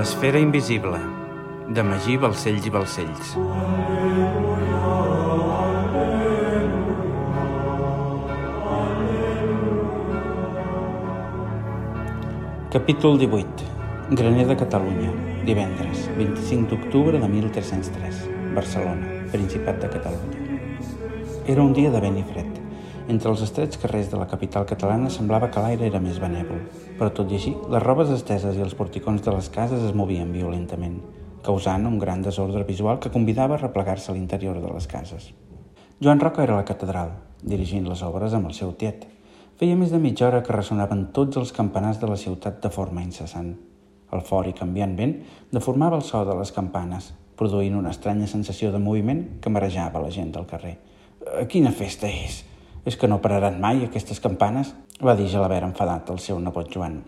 L'esfera invisible, de Magí Balcells i Balcells. Capítol 18. Graner de Catalunya. Divendres, 25 d'octubre de 1303. Barcelona, Principat de Catalunya. Era un dia de vent i fred. Entre els estrets carrers de la capital catalana semblava que l'aire era més benèvol, però tot i així, les robes esteses i els porticons de les cases es movien violentament, causant un gran desordre visual que convidava a replegar-se a l'interior de les cases. Joan Roca era a la catedral, dirigint les obres amb el seu tiet, Feia més de mitja hora que ressonaven tots els campanars de la ciutat de forma incessant. El fort i canviant vent deformava el so de les campanes, produint una estranya sensació de moviment que marejava la gent del carrer. Eh, «Quina festa és? És que no pararan mai aquestes campanes?» va dir Gelabert enfadat al seu nebot Joan.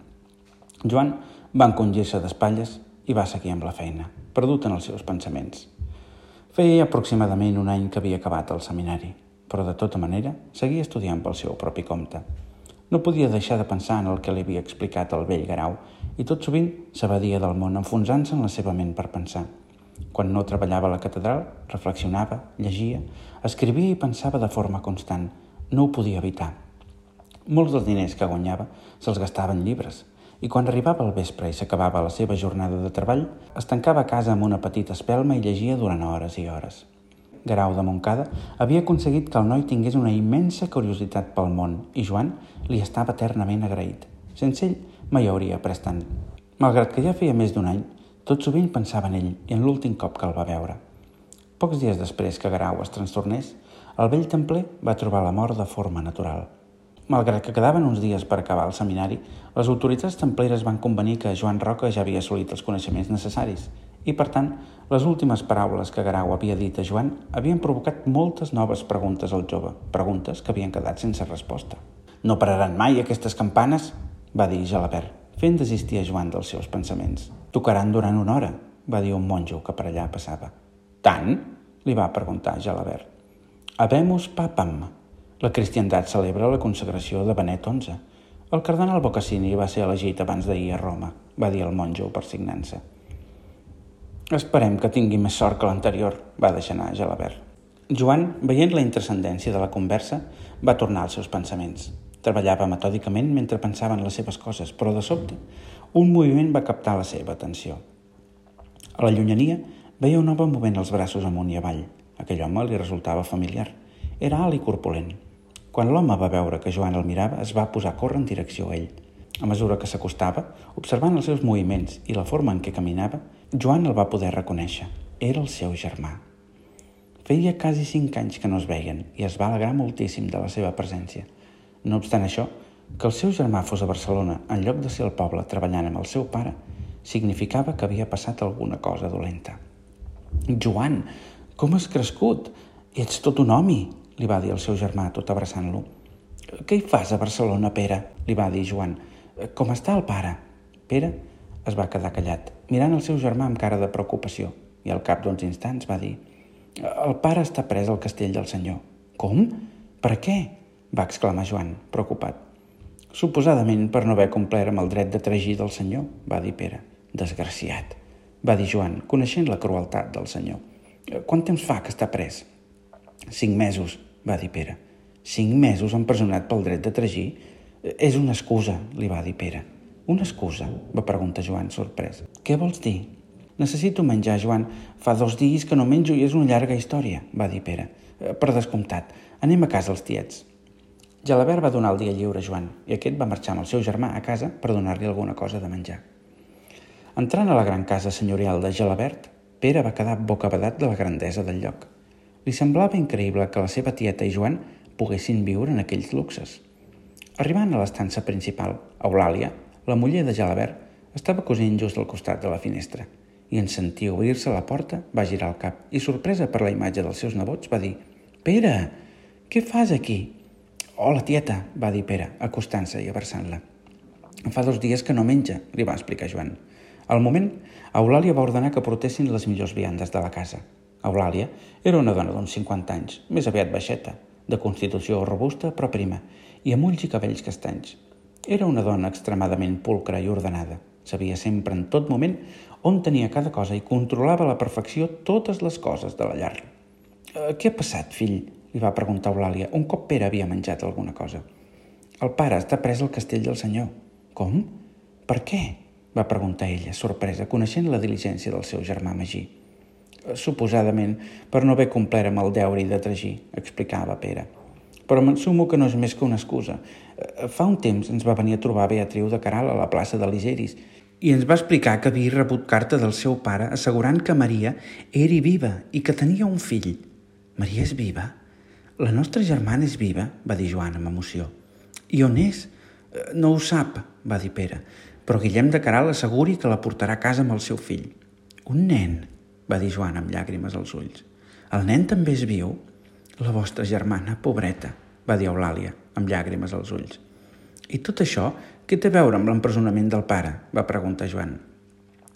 Joan va encongir-se d'espatlles i va seguir amb la feina, perdut en els seus pensaments. Feia aproximadament un any que havia acabat el seminari però de tota manera seguia estudiant pel seu propi compte. No podia deixar de pensar en el que li havia explicat el vell Garau i tot sovint s'abadia del món enfonsant-se en la seva ment per pensar. Quan no treballava a la catedral, reflexionava, llegia, escrivia i pensava de forma constant. No ho podia evitar. Molts dels diners que guanyava se'ls gastava en llibres, i quan arribava al vespre i s'acabava la seva jornada de treball, es tancava a casa amb una petita espelma i llegia durant hores i hores. Garau de Montcada, havia aconseguit que el noi tingués una immensa curiositat pel món i Joan li estava eternament agraït. Sense ell mai hauria après tant. Malgrat que ja feia més d'un any, tot sovint pensava en ell i en l'últim cop que el va veure. Pocs dies després que Garau es trastornés, el vell templer va trobar la mort de forma natural. Malgrat que quedaven uns dies per acabar el seminari, les autoritats templeres van convenir que Joan Roca ja havia assolit els coneixements necessaris i, per tant, les últimes paraules que Garau havia dit a Joan havien provocat moltes noves preguntes al jove, preguntes que havien quedat sense resposta. «No pararan mai aquestes campanes?» va dir Gelabert, fent desistir a Joan dels seus pensaments. «Tocaran durant una hora», va dir un monjo que per allà passava. «Tant?» Li va preguntar Gelabert. «Habemus papam». La cristiandat celebra la consagració de Benet XI. El cardenal Bocassini va ser elegit abans d'ahir a Roma, va dir el monjo persignant-se. Esperem que tingui més sort que l'anterior, va deixar anar Gelabert. Joan, veient la intrascendència de la conversa, va tornar als seus pensaments. Treballava metòdicament mentre pensava en les seves coses, però de sobte un moviment va captar la seva atenció. A la llunyania veia un home movent els braços amunt i avall. Aquell home li resultava familiar. Era alt i corpulent. Quan l'home va veure que Joan el mirava, es va posar a córrer en direcció a ell. A mesura que s'acostava, observant els seus moviments i la forma en què caminava, Joan el va poder reconèixer. Era el seu germà. Feia quasi cinc anys que no es veien i es va alegrar moltíssim de la seva presència. No obstant això, que el seu germà fos a Barcelona en lloc de ser al poble treballant amb el seu pare significava que havia passat alguna cosa dolenta. Joan, com has crescut? Ets tot un home, li va dir el seu germà tot abraçant-lo. Què hi fas a Barcelona, Pere? li va dir Joan. Com està el pare? Pere es va quedar callat, mirant el seu germà amb cara de preocupació, i al cap d'uns instants va dir «El pare està pres al castell del senyor». «Com? Per què?» va exclamar Joan, preocupat. «Suposadament per no haver complert amb el dret de tragir del senyor», va dir Pere. «Desgraciat», va dir Joan, coneixent la crueltat del senyor. «Eh, «Quant temps fa que està pres?» «Cinc mesos», va dir Pere. «Cinc mesos empresonat pel dret de tragir? És una excusa, li va dir Pere. Una excusa? va preguntar Joan, sorprès. Què vols dir? Necessito menjar, Joan. Fa dos dies que no menjo i és una llarga història, va dir Pere. Eh, per descomptat, anem a casa els tiets. Gelabert va donar el dia lliure a Joan i aquest va marxar amb el seu germà a casa per donar-li alguna cosa de menjar. Entrant a la gran casa senyorial de Gelabert, Pere va quedar bocabadat de la grandesa del lloc. Li semblava increïble que la seva tieta i Joan poguessin viure en aquells luxes. Arribant a l'estança principal, Eulàlia, la muller de Gelabert, estava cosint just al costat de la finestra i en sentir obrir-se la porta va girar el cap i, sorpresa per la imatge dels seus nebots, va dir «Pere, què fas aquí?» «Hola, tieta», va dir Pere, acostant-se i abraçant-la. «Fa dos dies que no menja», li va explicar Joan. Al moment, Eulàlia va ordenar que portessin les millors viandes de la casa. Eulàlia era una dona d'uns 50 anys, més aviat baixeta, de constitució robusta però prima, i amb ulls i cabells castanys. Era una dona extremadament pulcra i ordenada. Sabia sempre, en tot moment, on tenia cada cosa i controlava a la perfecció totes les coses de la llar. Eh, «Què ha passat, fill?», li va preguntar Eulàlia, un cop Pere havia menjat alguna cosa. «El pare està pres al castell del senyor». «Com? Per què?», va preguntar ella, sorpresa, coneixent la diligència del seu germà Magí. Eh, «Suposadament, per no haver complert amb el deure i de tragir», explicava Pere. «Però m'ensumo que no és més que una excusa. Eh, fa un temps ens va venir a trobar Beatriu de Caral a la plaça de Ligeris i ens va explicar que havia rebut carta del seu pare assegurant que Maria era viva i que tenia un fill. Maria és viva? La nostra germana és viva, va dir Joan amb emoció. I on és? Eh, no ho sap, va dir Pere, però Guillem de Caral asseguri que la portarà a casa amb el seu fill. Un nen, va dir Joan amb llàgrimes als ulls. El nen també és viu? La vostra germana, pobreta, va dir Eulàlia, amb llàgrimes als ulls. I tot això, què té a veure amb l'empresonament del pare? va preguntar Joan.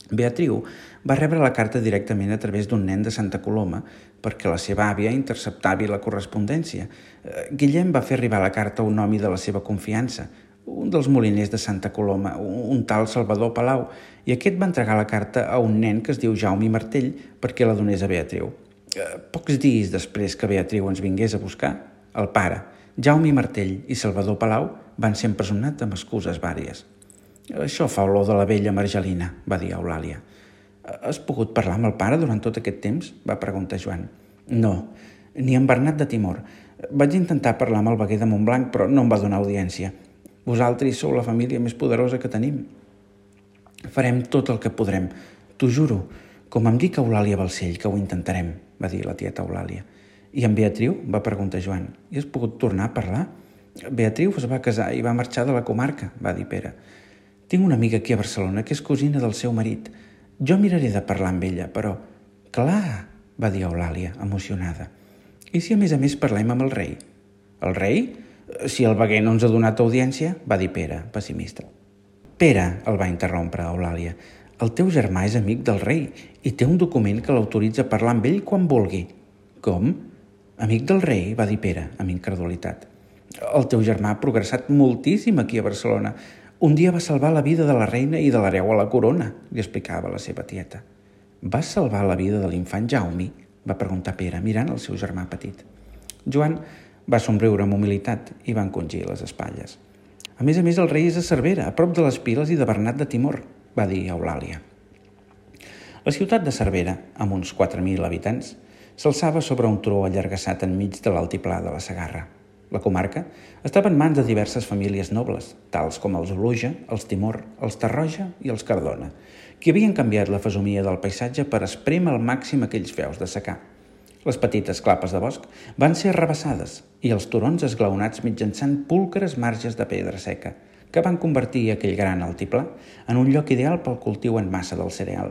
Beatriu va rebre la carta directament a través d'un nen de Santa Coloma perquè la seva àvia interceptava la correspondència. Eh, Guillem va fer arribar la carta a un home de la seva confiança, un dels moliners de Santa Coloma, un tal Salvador Palau, i aquest va entregar la carta a un nen que es diu Jaume Martell perquè la donés a Beatriu. Eh, pocs dies després que Beatriu ens vingués a buscar, el pare, Jaume Martell i Salvador Palau van ser empresonats amb excuses vàries. Això fa olor de la vella Margelina, va dir Eulàlia. Has pogut parlar amb el pare durant tot aquest temps? va preguntar Joan. No, ni amb Bernat de Timor. Vaig intentar parlar amb el veguer de Montblanc, però no em va donar audiència. Vosaltres sou la família més poderosa que tenim. Farem tot el que podrem, t'ho juro, com em dic Eulàlia Balcell, que ho intentarem, va dir la tieta Eulàlia. I en Beatriu? va preguntar Joan. I has pogut tornar a parlar? Beatriu es va casar i va marxar de la comarca, va dir Pere. Tinc una amiga aquí a Barcelona que és cosina del seu marit. Jo miraré de parlar amb ella, però... Clar, va dir Eulàlia, emocionada. I si a més a més parlem amb el rei? El rei? Si el veguer no ens ha donat audiència, va dir Pere, pessimista. Pere, el va interrompre Eulàlia, el teu germà és amic del rei i té un document que l'autoritza a parlar amb ell quan vulgui. Com? Amic del rei, va dir Pere, amb incredulitat. El teu germà ha progressat moltíssim aquí a Barcelona. Un dia va salvar la vida de la reina i de l'hereu a la corona, li explicava la seva tieta. Va salvar la vida de l'infant Jaume? va preguntar Pere, mirant el seu germà petit. Joan va somriure amb humilitat i va encongir les espatlles. A més a més, el rei és a Cervera, a prop de les Piles i de Bernat de Timor, va dir Eulàlia. La ciutat de Cervera, amb uns 4.000 habitants, s'alçava sobre un turó allargassat enmig de l'altiplà de la Sagarra. La comarca estava en mans de diverses famílies nobles, tals com els Oluja, els Timor, els Tarroja i els Cardona, que havien canviat la fesomia del paisatge per esprémer al màxim aquells feus de secar. Les petites clapes de bosc van ser arrabassades i els turons esglaonats mitjançant púlcares marges de pedra seca, que van convertir aquell gran altiplà en un lloc ideal pel cultiu en massa del cereal.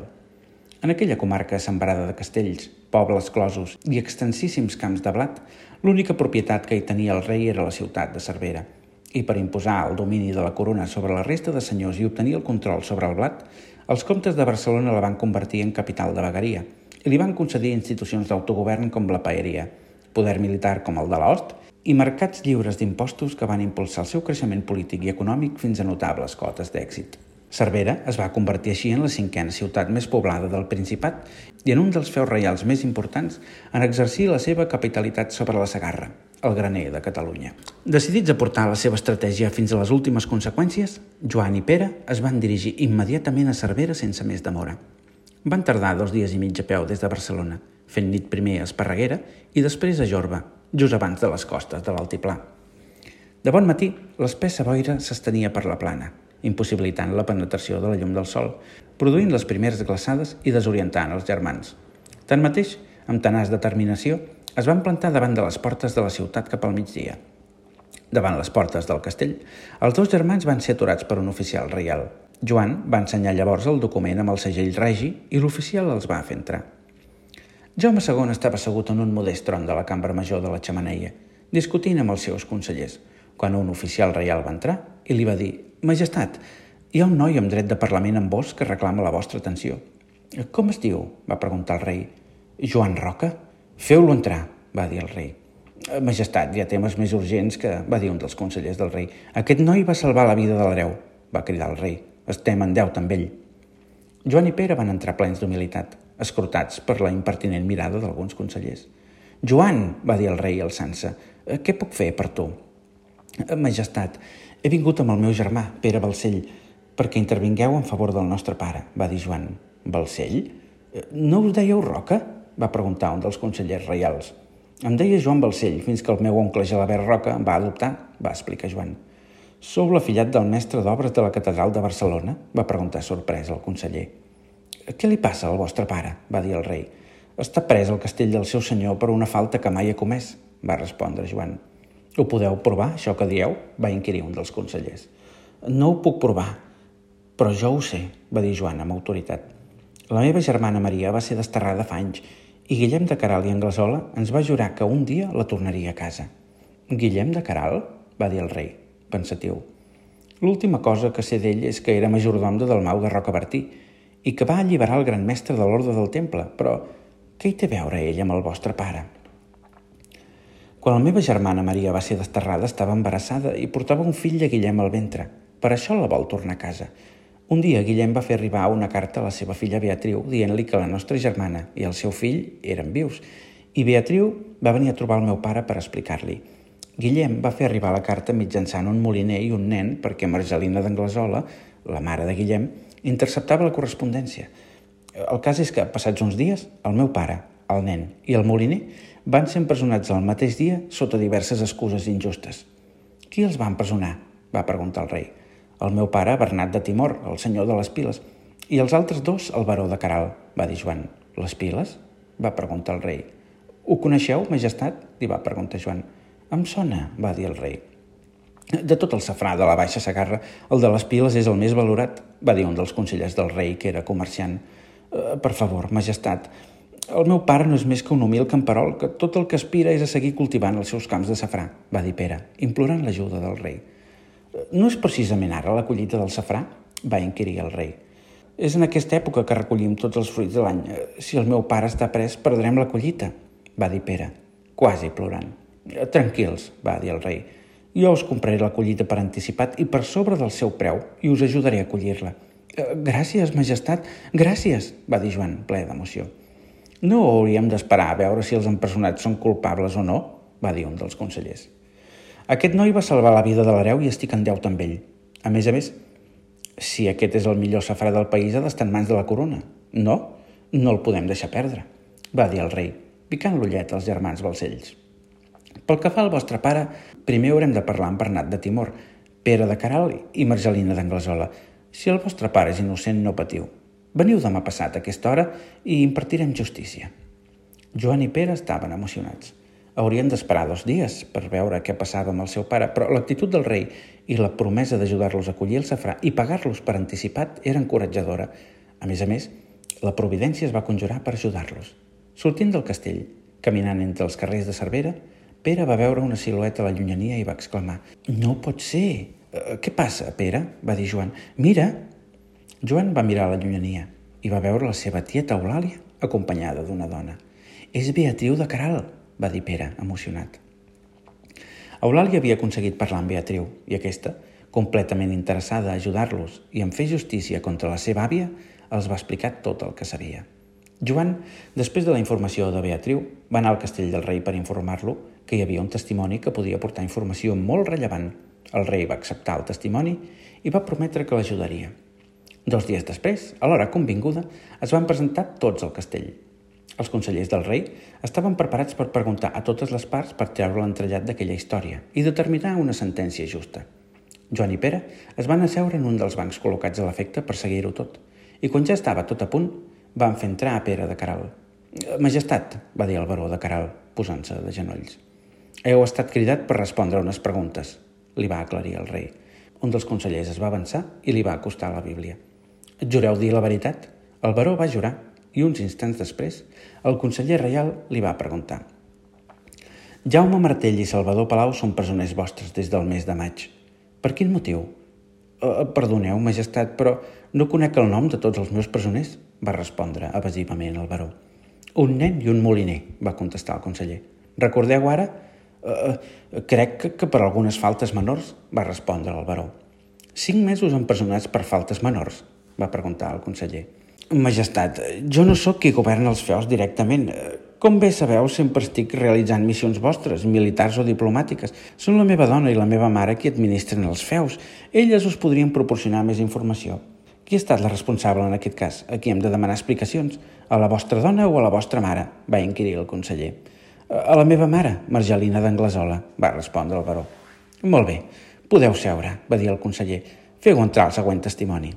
En aquella comarca sembrada de castells, pobles closos i extensíssims camps de blat, l'única propietat que hi tenia el rei era la ciutat de Cervera. I per imposar el domini de la corona sobre la resta de senyors i obtenir el control sobre el blat, els comtes de Barcelona la van convertir en capital de vegueria i li van concedir institucions d'autogovern com la paeria, poder militar com el de l'Ost i mercats lliures d'impostos que van impulsar el seu creixement polític i econòmic fins a notables cotes d'èxit. Cervera es va convertir així en la cinquena ciutat més poblada del Principat i en un dels feus reials més importants en exercir la seva capitalitat sobre la Sagarra, el graner de Catalunya. Decidits a portar la seva estratègia fins a les últimes conseqüències, Joan i Pere es van dirigir immediatament a Cervera sense més demora. Van tardar dos dies i mig a peu des de Barcelona, fent nit primer a Esparreguera i després a Jorba, just abans de les costes de l'Altiplà. De bon matí, l'espessa boira s'estenia per la plana, impossibilitant la penetració de la llum del sol, produint les primeres glaçades i desorientant els germans. Tanmateix, amb tenaç determinació, es van plantar davant de les portes de la ciutat cap al migdia. Davant les portes del castell, els dos germans van ser aturats per un oficial reial. Joan va ensenyar llavors el document amb el segell regi i l'oficial els va fer entrar. Jaume II estava assegut en un modest tron de la cambra major de la xamaneia, discutint amb els seus consellers, quan un oficial reial va entrar i li va dir Majestat, hi ha un noi amb dret de parlament amb vos que reclama la vostra atenció. Com es diu? va preguntar el rei. Joan Roca? Feu-lo entrar, va dir el rei. Majestat, hi ha temes més urgents que... va dir un dels consellers del rei. Aquest noi va salvar la vida de l'hereu, va cridar el rei. Estem en deute amb ell. Joan i Pere van entrar plens d'humilitat, escrutats per la impertinent mirada d'alguns consellers. Joan, va dir el rei alçant-se, eh, què puc fer per tu? Eh, majestat, he vingut amb el meu germà, Pere Balcell, perquè intervingueu en favor del nostre pare, va dir Joan. Balcell? Eh, no us dèieu Roca? va preguntar un dels consellers reials. Em deia Joan Balcell, fins que el meu oncle Gelabert Roca em va adoptar, va explicar Joan. Sou l'afillat del mestre d'obres de la catedral de Barcelona? va preguntar sorprès el conseller. Què li passa al vostre pare? va dir el rei. Està pres al castell del seu senyor per una falta que mai ha comès, va respondre Joan. Ho podeu provar, això que dieu? va inquirir un dels consellers. No ho puc provar, però jo ho sé, va dir Joan amb autoritat. La meva germana Maria va ser desterrada fa anys i Guillem de Caral i Anglesola ens va jurar que un dia la tornaria a casa. Guillem de Caral? va dir el rei, pensatiu. L'última cosa que sé d'ell és que era majordom de Dalmau de Rocabertí i que va alliberar el gran mestre de l'ordre del temple, però què hi té a veure ell amb el vostre pare? Quan la meva germana Maria va ser desterrada estava embarassada i portava un fill de Guillem al ventre. Per això la vol tornar a casa. Un dia Guillem va fer arribar una carta a la seva filla Beatriu dient-li que la nostra germana i el seu fill eren vius i Beatriu va venir a trobar el meu pare per explicar-li. Guillem va fer arribar la carta mitjançant un moliner i un nen perquè Margelina d'Anglesola, la mare de Guillem, interceptava la correspondència. El cas és que, passats uns dies, el meu pare, el nen i el moliner van ser empresonats el mateix dia sota diverses excuses injustes. Qui els va empresonar? va preguntar el rei el meu pare, Bernat de Timor, el senyor de les piles, i els altres dos, el baró de Caral, va dir Joan. Les piles? va preguntar el rei. Ho coneixeu, majestat? li va preguntar Joan. Em sona, va dir el rei. De tot el safrà de la Baixa Sagarra, el de les piles és el més valorat, va dir un dels consellers del rei, que era comerciant. Eh, per favor, majestat, el meu pare no és més que un humil camperol que tot el que aspira és a seguir cultivant els seus camps de safrà, va dir Pere, implorant l'ajuda del rei. No és precisament ara la collita del safrà? va inquirir el rei. És en aquesta època que recollim tots els fruits de l'any. Si el meu pare està pres, perdrem la collita, va dir Pere, quasi plorant. Tranquils, va dir el rei. Jo us compraré la collita per anticipat i per sobre del seu preu i us ajudaré a collir-la. Gràcies, majestat, gràcies, va dir Joan, ple d'emoció. No hauríem d'esperar a veure si els empresonats són culpables o no, va dir un dels consellers. Aquest noi va salvar la vida de l'hereu i estic en deute amb ell. A més a més, si aquest és el millor safrà del país, ha d'estar en mans de la corona. No, no el podem deixar perdre, va dir el rei, picant l'ullet als germans balcells. Pel que fa al vostre pare, primer haurem de parlar amb Bernat de Timor, Pere de Caral i Margelina d'Anglesola. Si el vostre pare és innocent, no patiu. Veniu demà passat a aquesta hora i impartirem justícia. Joan i Pere estaven emocionats. Haurien d'esperar dos dies per veure què passava amb el seu pare, però l'actitud del rei i la promesa d'ajudar-los a collir el safrà i pagar-los per anticipat era encoratjadora. A més a més, la providència es va conjurar per ajudar-los. Sortint del castell, caminant entre els carrers de Cervera, Pere va veure una silueta a la llunyania i va exclamar «No pot ser! Eh, què passa, Pere?» va dir Joan. «Mira!» Joan va mirar a la llunyania i va veure la seva tieta Eulàlia acompanyada d'una dona. «És Beatriu de Caral!» va dir Pere, emocionat. Eulàlia havia aconseguit parlar amb Beatriu i aquesta, completament interessada a ajudar-los i en fer justícia contra la seva àvia, els va explicar tot el que sabia. Joan, després de la informació de Beatriu, va anar al castell del rei per informar-lo que hi havia un testimoni que podia portar informació molt rellevant. El rei va acceptar el testimoni i va prometre que l'ajudaria. Dos dies després, a l'hora convinguda, es van presentar tots al castell. Els consellers del rei estaven preparats per preguntar a totes les parts per treure l'entrellat d'aquella història i determinar una sentència justa. Joan i Pere es van asseure en un dels bancs col·locats a l'efecte per seguir-ho tot, i quan ja estava tot a punt, van fer entrar a Pere de Caral. Majestat, va dir el baró de Caral, posant-se de genolls. Heu estat cridat per respondre unes preguntes, li va aclarir el rei. Un dels consellers es va avançar i li va acostar la Bíblia. Jureu dir la veritat? El baró va jurar i uns instants després el conseller reial li va preguntar Jaume Martell i Salvador Palau són presoners vostres des del mes de maig. Per quin motiu? Uh, perdoneu, majestat, però no conec el nom de tots els meus presoners, va respondre evasivament el baró. Un nen i un moliner, va contestar el conseller. Recordeu ara? Uh, crec que, que per algunes faltes menors, va respondre el baró. Cinc mesos empresonats per faltes menors? va preguntar el conseller. Majestat, jo no sóc qui governa els feus directament. Com bé sabeu, sempre estic realitzant missions vostres, militars o diplomàtiques. Són la meva dona i la meva mare qui administren els feus. Elles us podrien proporcionar més informació. Qui ha estat la responsable en aquest cas? A qui hem de demanar explicacions? A la vostra dona o a la vostra mare? va inquirir el conseller. A la meva mare, Margelina d'Anglesola, va respondre el baró. Molt bé, podeu seure, va dir el conseller. Feu entrar el següent testimoni.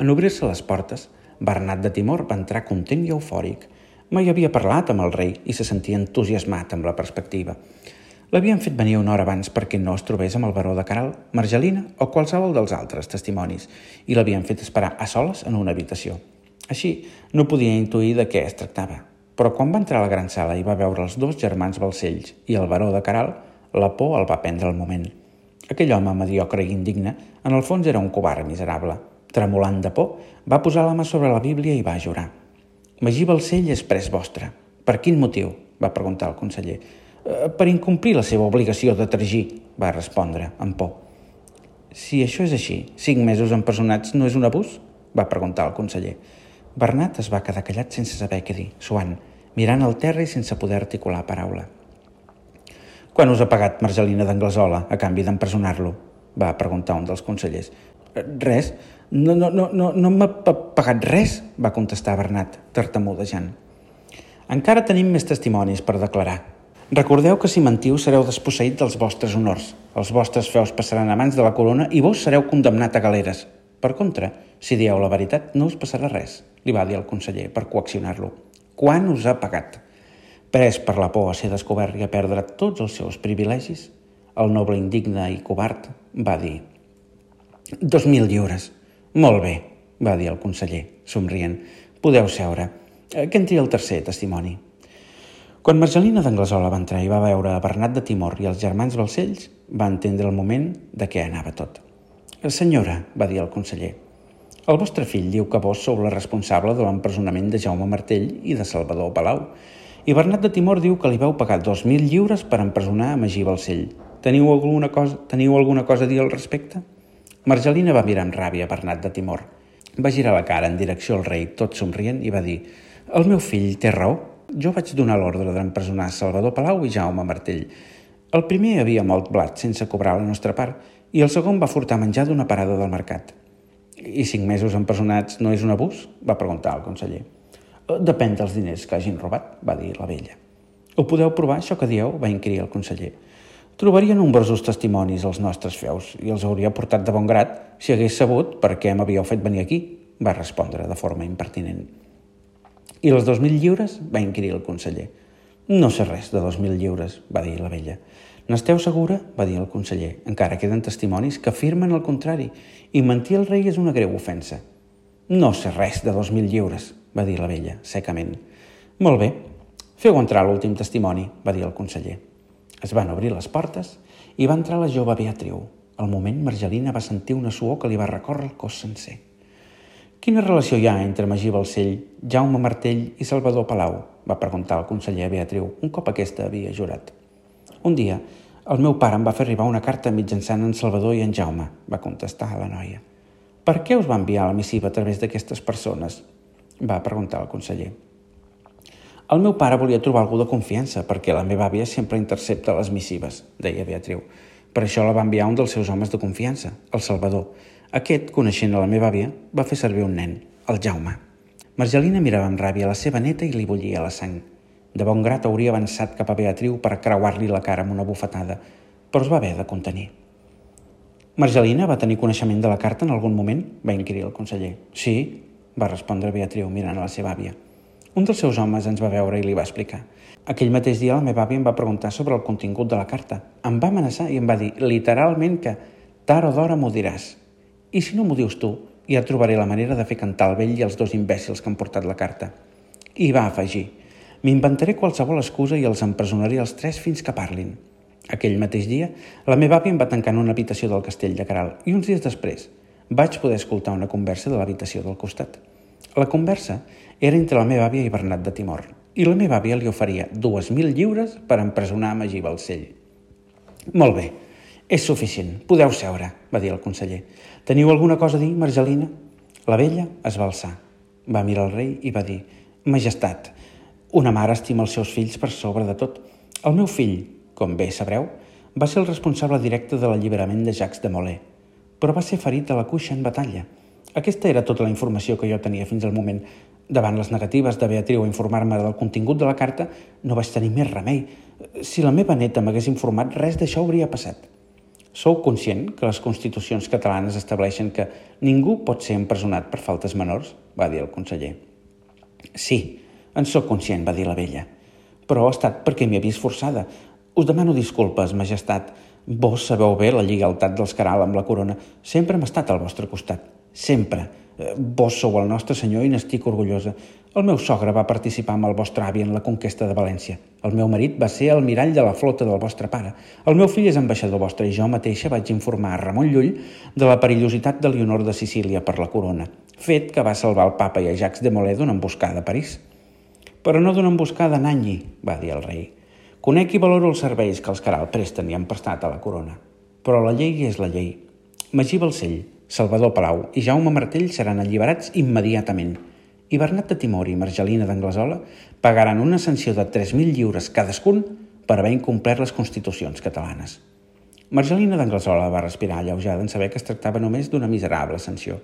En obrir-se les portes, Bernat de Timor va entrar content i eufòric. Mai havia parlat amb el rei i se sentia entusiasmat amb la perspectiva. L'havien fet venir una hora abans perquè no es trobés amb el baró de Caral, Margelina o qualsevol dels altres testimonis i l'havien fet esperar a soles en una habitació. Així, no podia intuir de què es tractava. Però quan va entrar a la gran sala i va veure els dos germans Balcells i el baró de Caral, la por el va prendre al moment. Aquell home mediocre i indigne, en el fons era un covard miserable. Tremolant de por, va posar la mà sobre la Bíblia i va jurar. Magí Balcell és pres vostre. Per quin motiu? va preguntar el conseller. Eh, per incomplir la seva obligació de tragir, va respondre, amb por. Si això és així, cinc mesos empresonats no és un abús? va preguntar el conseller. Bernat es va quedar callat sense saber què dir, suant, mirant al terra i sense poder articular paraula. Quan us ha pagat Margelina d'Anglesola a canvi d'empresonar-lo? va preguntar un dels consellers. Res, no, no, no, no, no m'ha pagat res, va contestar Bernat, tartamudejant. Encara tenim més testimonis per declarar, Recordeu que si mentiu sereu desposseït dels vostres honors. Els vostres feus passaran a mans de la corona i vos sereu condemnat a galeres. Per contra, si dieu la veritat, no us passarà res, li va dir el conseller per coaccionar-lo. Quan us ha pagat? Pres per la por a ser descobert i a perdre tots els seus privilegis, el noble indigne i covard va dir «Dos mil lliures». «Molt bé», va dir el conseller, somrient. «Podeu seure. Que entri el tercer testimoni». Quan Margelina d'Anglesola va entrar i va veure a Bernat de Timor i els germans Balcells, va entendre el moment de què anava tot. Senyora, va dir el conseller, el vostre fill diu que vos sou la responsable de l'empresonament de Jaume Martell i de Salvador Palau, i Bernat de Timor diu que li veu pagar 2.000 lliures per empresonar a Magí Balcell. Teniu alguna cosa, teniu alguna cosa a dir al respecte? Margelina va mirar amb ràbia Bernat de Timor. Va girar la cara en direcció al rei, tot somrient, i va dir «El meu fill té raó, jo vaig donar l'ordre d'empresonar Salvador Palau i Jaume Martell. El primer havia molt blat sense cobrar la nostra part i el segon va furtar menjar d'una parada del mercat. I cinc mesos empresonats no és un abús? va preguntar el conseller. Eh, depèn dels diners que hagin robat, va dir la vella. Ho podeu provar, això que dieu? va inquirir el conseller. Trobaria nombrosos testimonis als nostres feus i els hauria portat de bon grat si hagués sabut per què m'havíeu fet venir aquí, va respondre de forma impertinent. I dos mil lliures? va inquirir el conseller. No sé res de dos mil lliures, va dir la vella. N'esteu segura? va dir el conseller. Encara queden testimonis que afirmen el contrari i mentir al rei és una greu ofensa. No sé res de dos mil lliures, va dir la vella, secament. Molt bé, feu entrar l'últim testimoni, va dir el conseller. Es van obrir les portes i va entrar la jove Beatriu. Al moment, Margelina va sentir una suor que li va recórrer el cos sencer. Quina relació hi ha entre Magí Balcell, Jaume Martell i Salvador Palau? va preguntar el conseller Beatriu, un cop aquesta havia jurat. Un dia, el meu pare em va fer arribar una carta mitjançant en Salvador i en Jaume, va contestar la noia. Per què us va enviar la missiva a través d'aquestes persones? va preguntar el conseller. El meu pare volia trobar algú de confiança perquè la meva àvia sempre intercepta les missives, deia Beatriu. Per això la va enviar un dels seus homes de confiança, el Salvador, aquest, coneixent a la meva àvia, va fer servir un nen, el Jaume. Margelina mirava amb ràbia la seva neta i li bullia la sang. De bon grat hauria avançat cap a Beatriu per creuar-li la cara amb una bufetada, però es va haver de contenir. Margelina va tenir coneixement de la carta en algun moment? va inquirir el conseller. Sí, va respondre Beatriu mirant a la seva àvia. Un dels seus homes ens va veure i li va explicar. Aquell mateix dia la meva àvia em va preguntar sobre el contingut de la carta. Em va amenaçar i em va dir literalment que tard o d'hora m'ho diràs. I si no m'ho dius tu, ja trobaré la manera de fer cantar el vell i els dos imbècils que han portat la carta. I va afegir, m'inventaré qualsevol excusa i els empresonaré els tres fins que parlin. Aquell mateix dia, la meva àvia em va tancar en una habitació del castell de Caral i uns dies després vaig poder escoltar una conversa de l'habitació del costat. La conversa era entre la meva àvia i Bernat de Timor i la meva àvia li oferia 2.000 lliures per empresonar Magí Balcell. Molt bé, És suficient, podeu seure, va dir el conseller. Teniu alguna cosa a dir, Margelina? La vella es va alçar. Va mirar el rei i va dir Majestat, una mare estima els seus fills per sobre de tot. El meu fill, com bé sabreu, va ser el responsable directe de l'alliberament de Jacques de Molay, però va ser ferit a la cuixa en batalla. Aquesta era tota la informació que jo tenia fins al moment. Davant les negatives de Beatriu a informar-me del contingut de la carta, no vaig tenir més remei. Si la meva neta m'hagués informat, res d'això hauria passat. Sou conscient que les constitucions catalanes estableixen que ningú pot ser empresonat per faltes menors? va dir el conseller. Sí, en sóc conscient, va dir la vella. Però ha estat perquè m'hi he vist forçada. Us demano disculpes, majestat. Vos sabeu bé la lleialtat dels Caral amb la corona. Sempre hem estat al vostre costat. Sempre. Eh, vos sou el nostre senyor i n'estic orgullosa. El meu sogre va participar amb el vostre avi en la conquesta de València. El meu marit va ser el mirall de la flota del vostre pare. El meu fill és ambaixador vostre i jo mateixa vaig informar a Ramon Llull de la perillositat de Leonor de Sicília per la corona, fet que va salvar el papa i a Jacques de Molay d'una emboscada a París. Però no d'una emboscada Nanyi, va dir el rei. Conec i valoro els serveis que els Caral presten i han prestat a la corona. Però la llei és la llei. Magí Balcell, Salvador Palau i Jaume Martell seran alliberats immediatament i Bernat de Timor i Margelina d'Anglesola pagaran una sanció de 3.000 lliures cadascun per haver incomplert les constitucions catalanes. Margelina d'Anglesola va respirar alleujada en saber que es tractava només d'una miserable sanció.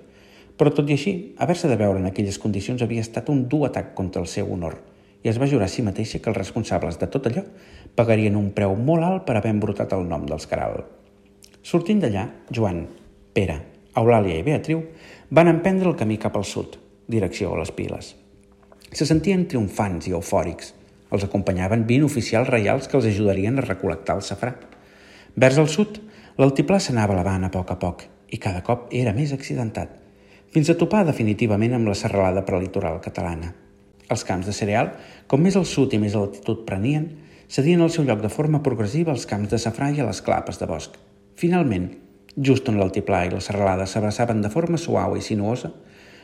Però tot i així, haver-se de veure en aquelles condicions havia estat un dur atac contra el seu honor i es va jurar a si mateixa que els responsables de tot allò pagarien un preu molt alt per haver embrutat el nom dels Caral. Sortint d'allà, Joan, Pere, Eulàlia i Beatriu van emprendre el camí cap al sud, direcció a les piles. Se sentien triomfants i eufòrics. Els acompanyaven 20 oficials reials que els ajudarien a recol·lectar el safrà. Vers el sud, l'altiplà s'anava elevant a poc a poc i cada cop era més accidentat, fins a topar definitivament amb la serralada prelitoral catalana. Els camps de cereal, com més al sud i més altitud prenien, cedien el seu lloc de forma progressiva als camps de safrà i a les clapes de bosc. Finalment, Just on l'altiplà i la serralada s'abraçaven de forma suau i sinuosa,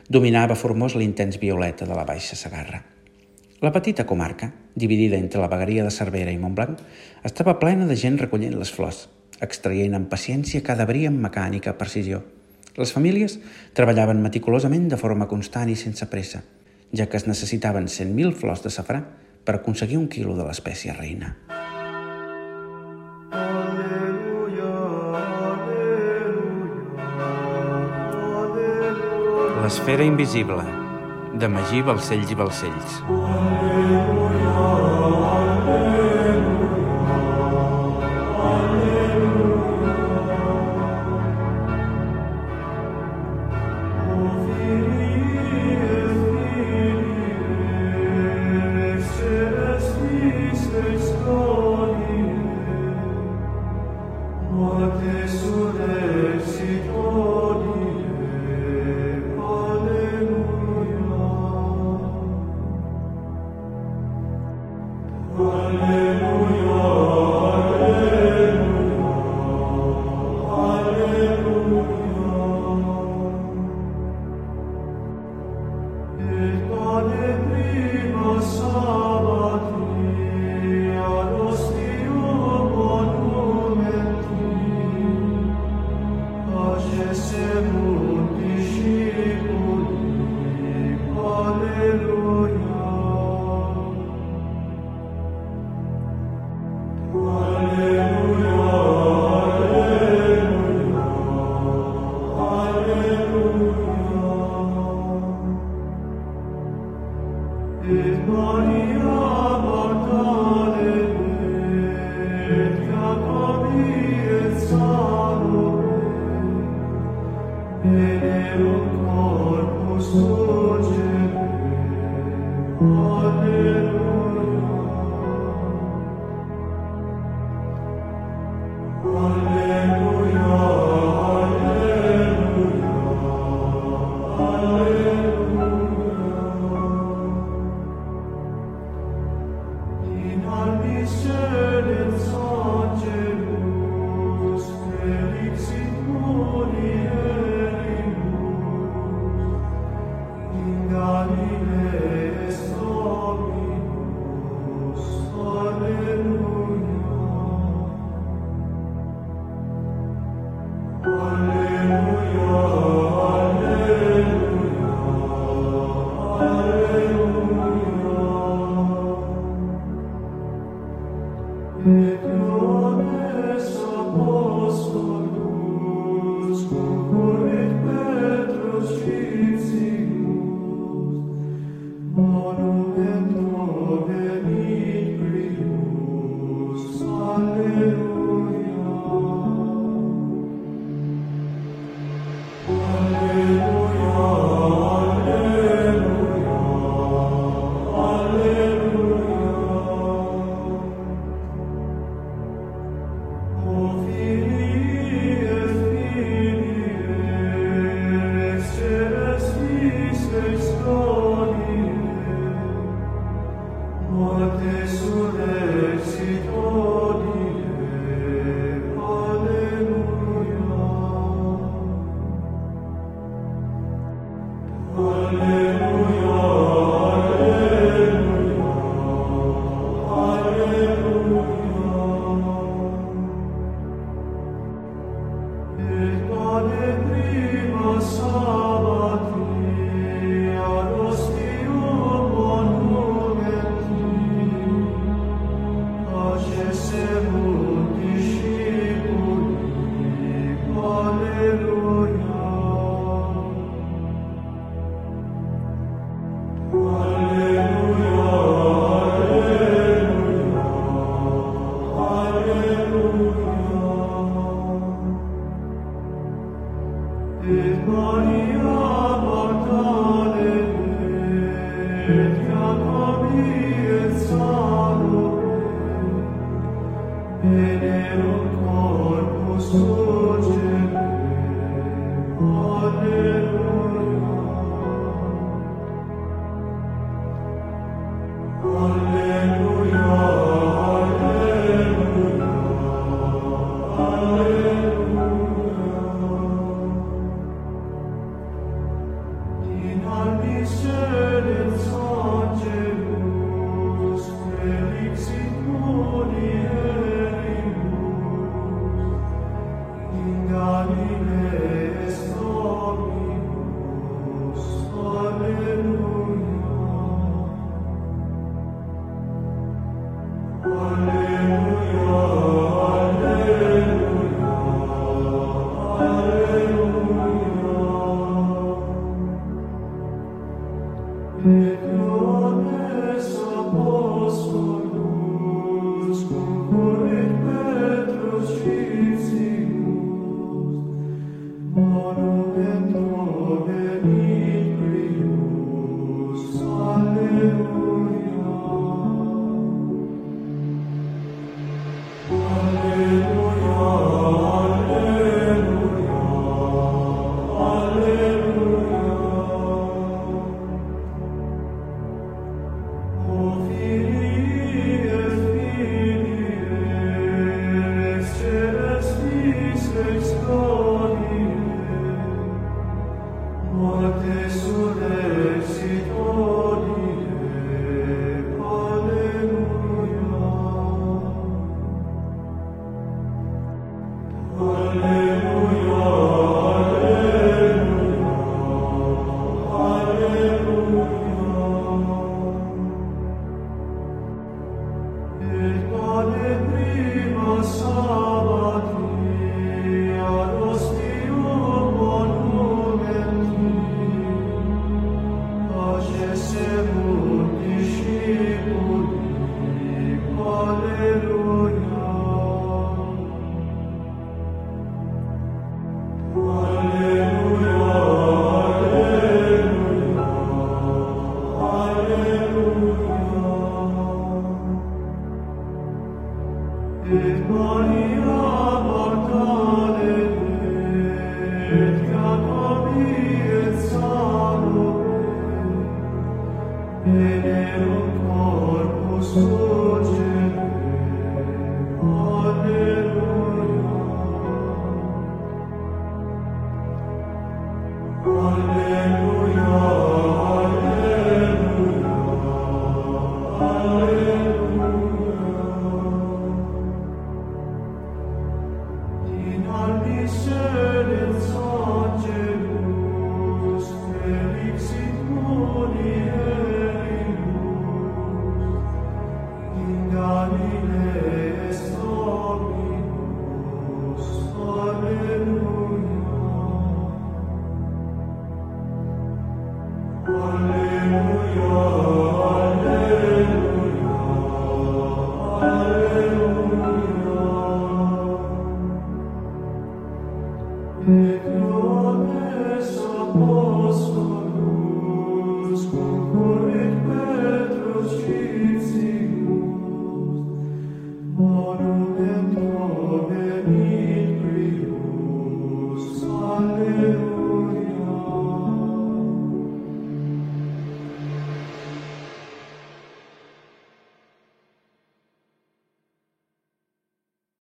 dominava formós l'intens violeta de la Baixa Sagarra. La petita comarca, dividida entre la vegueria de Cervera i Montblanc, estava plena de gent recollint les flors, extraient amb paciència cada bri amb mecànica precisió. Les famílies treballaven meticulosament de forma constant i sense pressa, ja que es necessitaven 100.000 flors de safrà per aconseguir un quilo de l'espècie reina. L'esfera invisible, de Magí Balcells i Balcells. Aleluia, aleluia. porque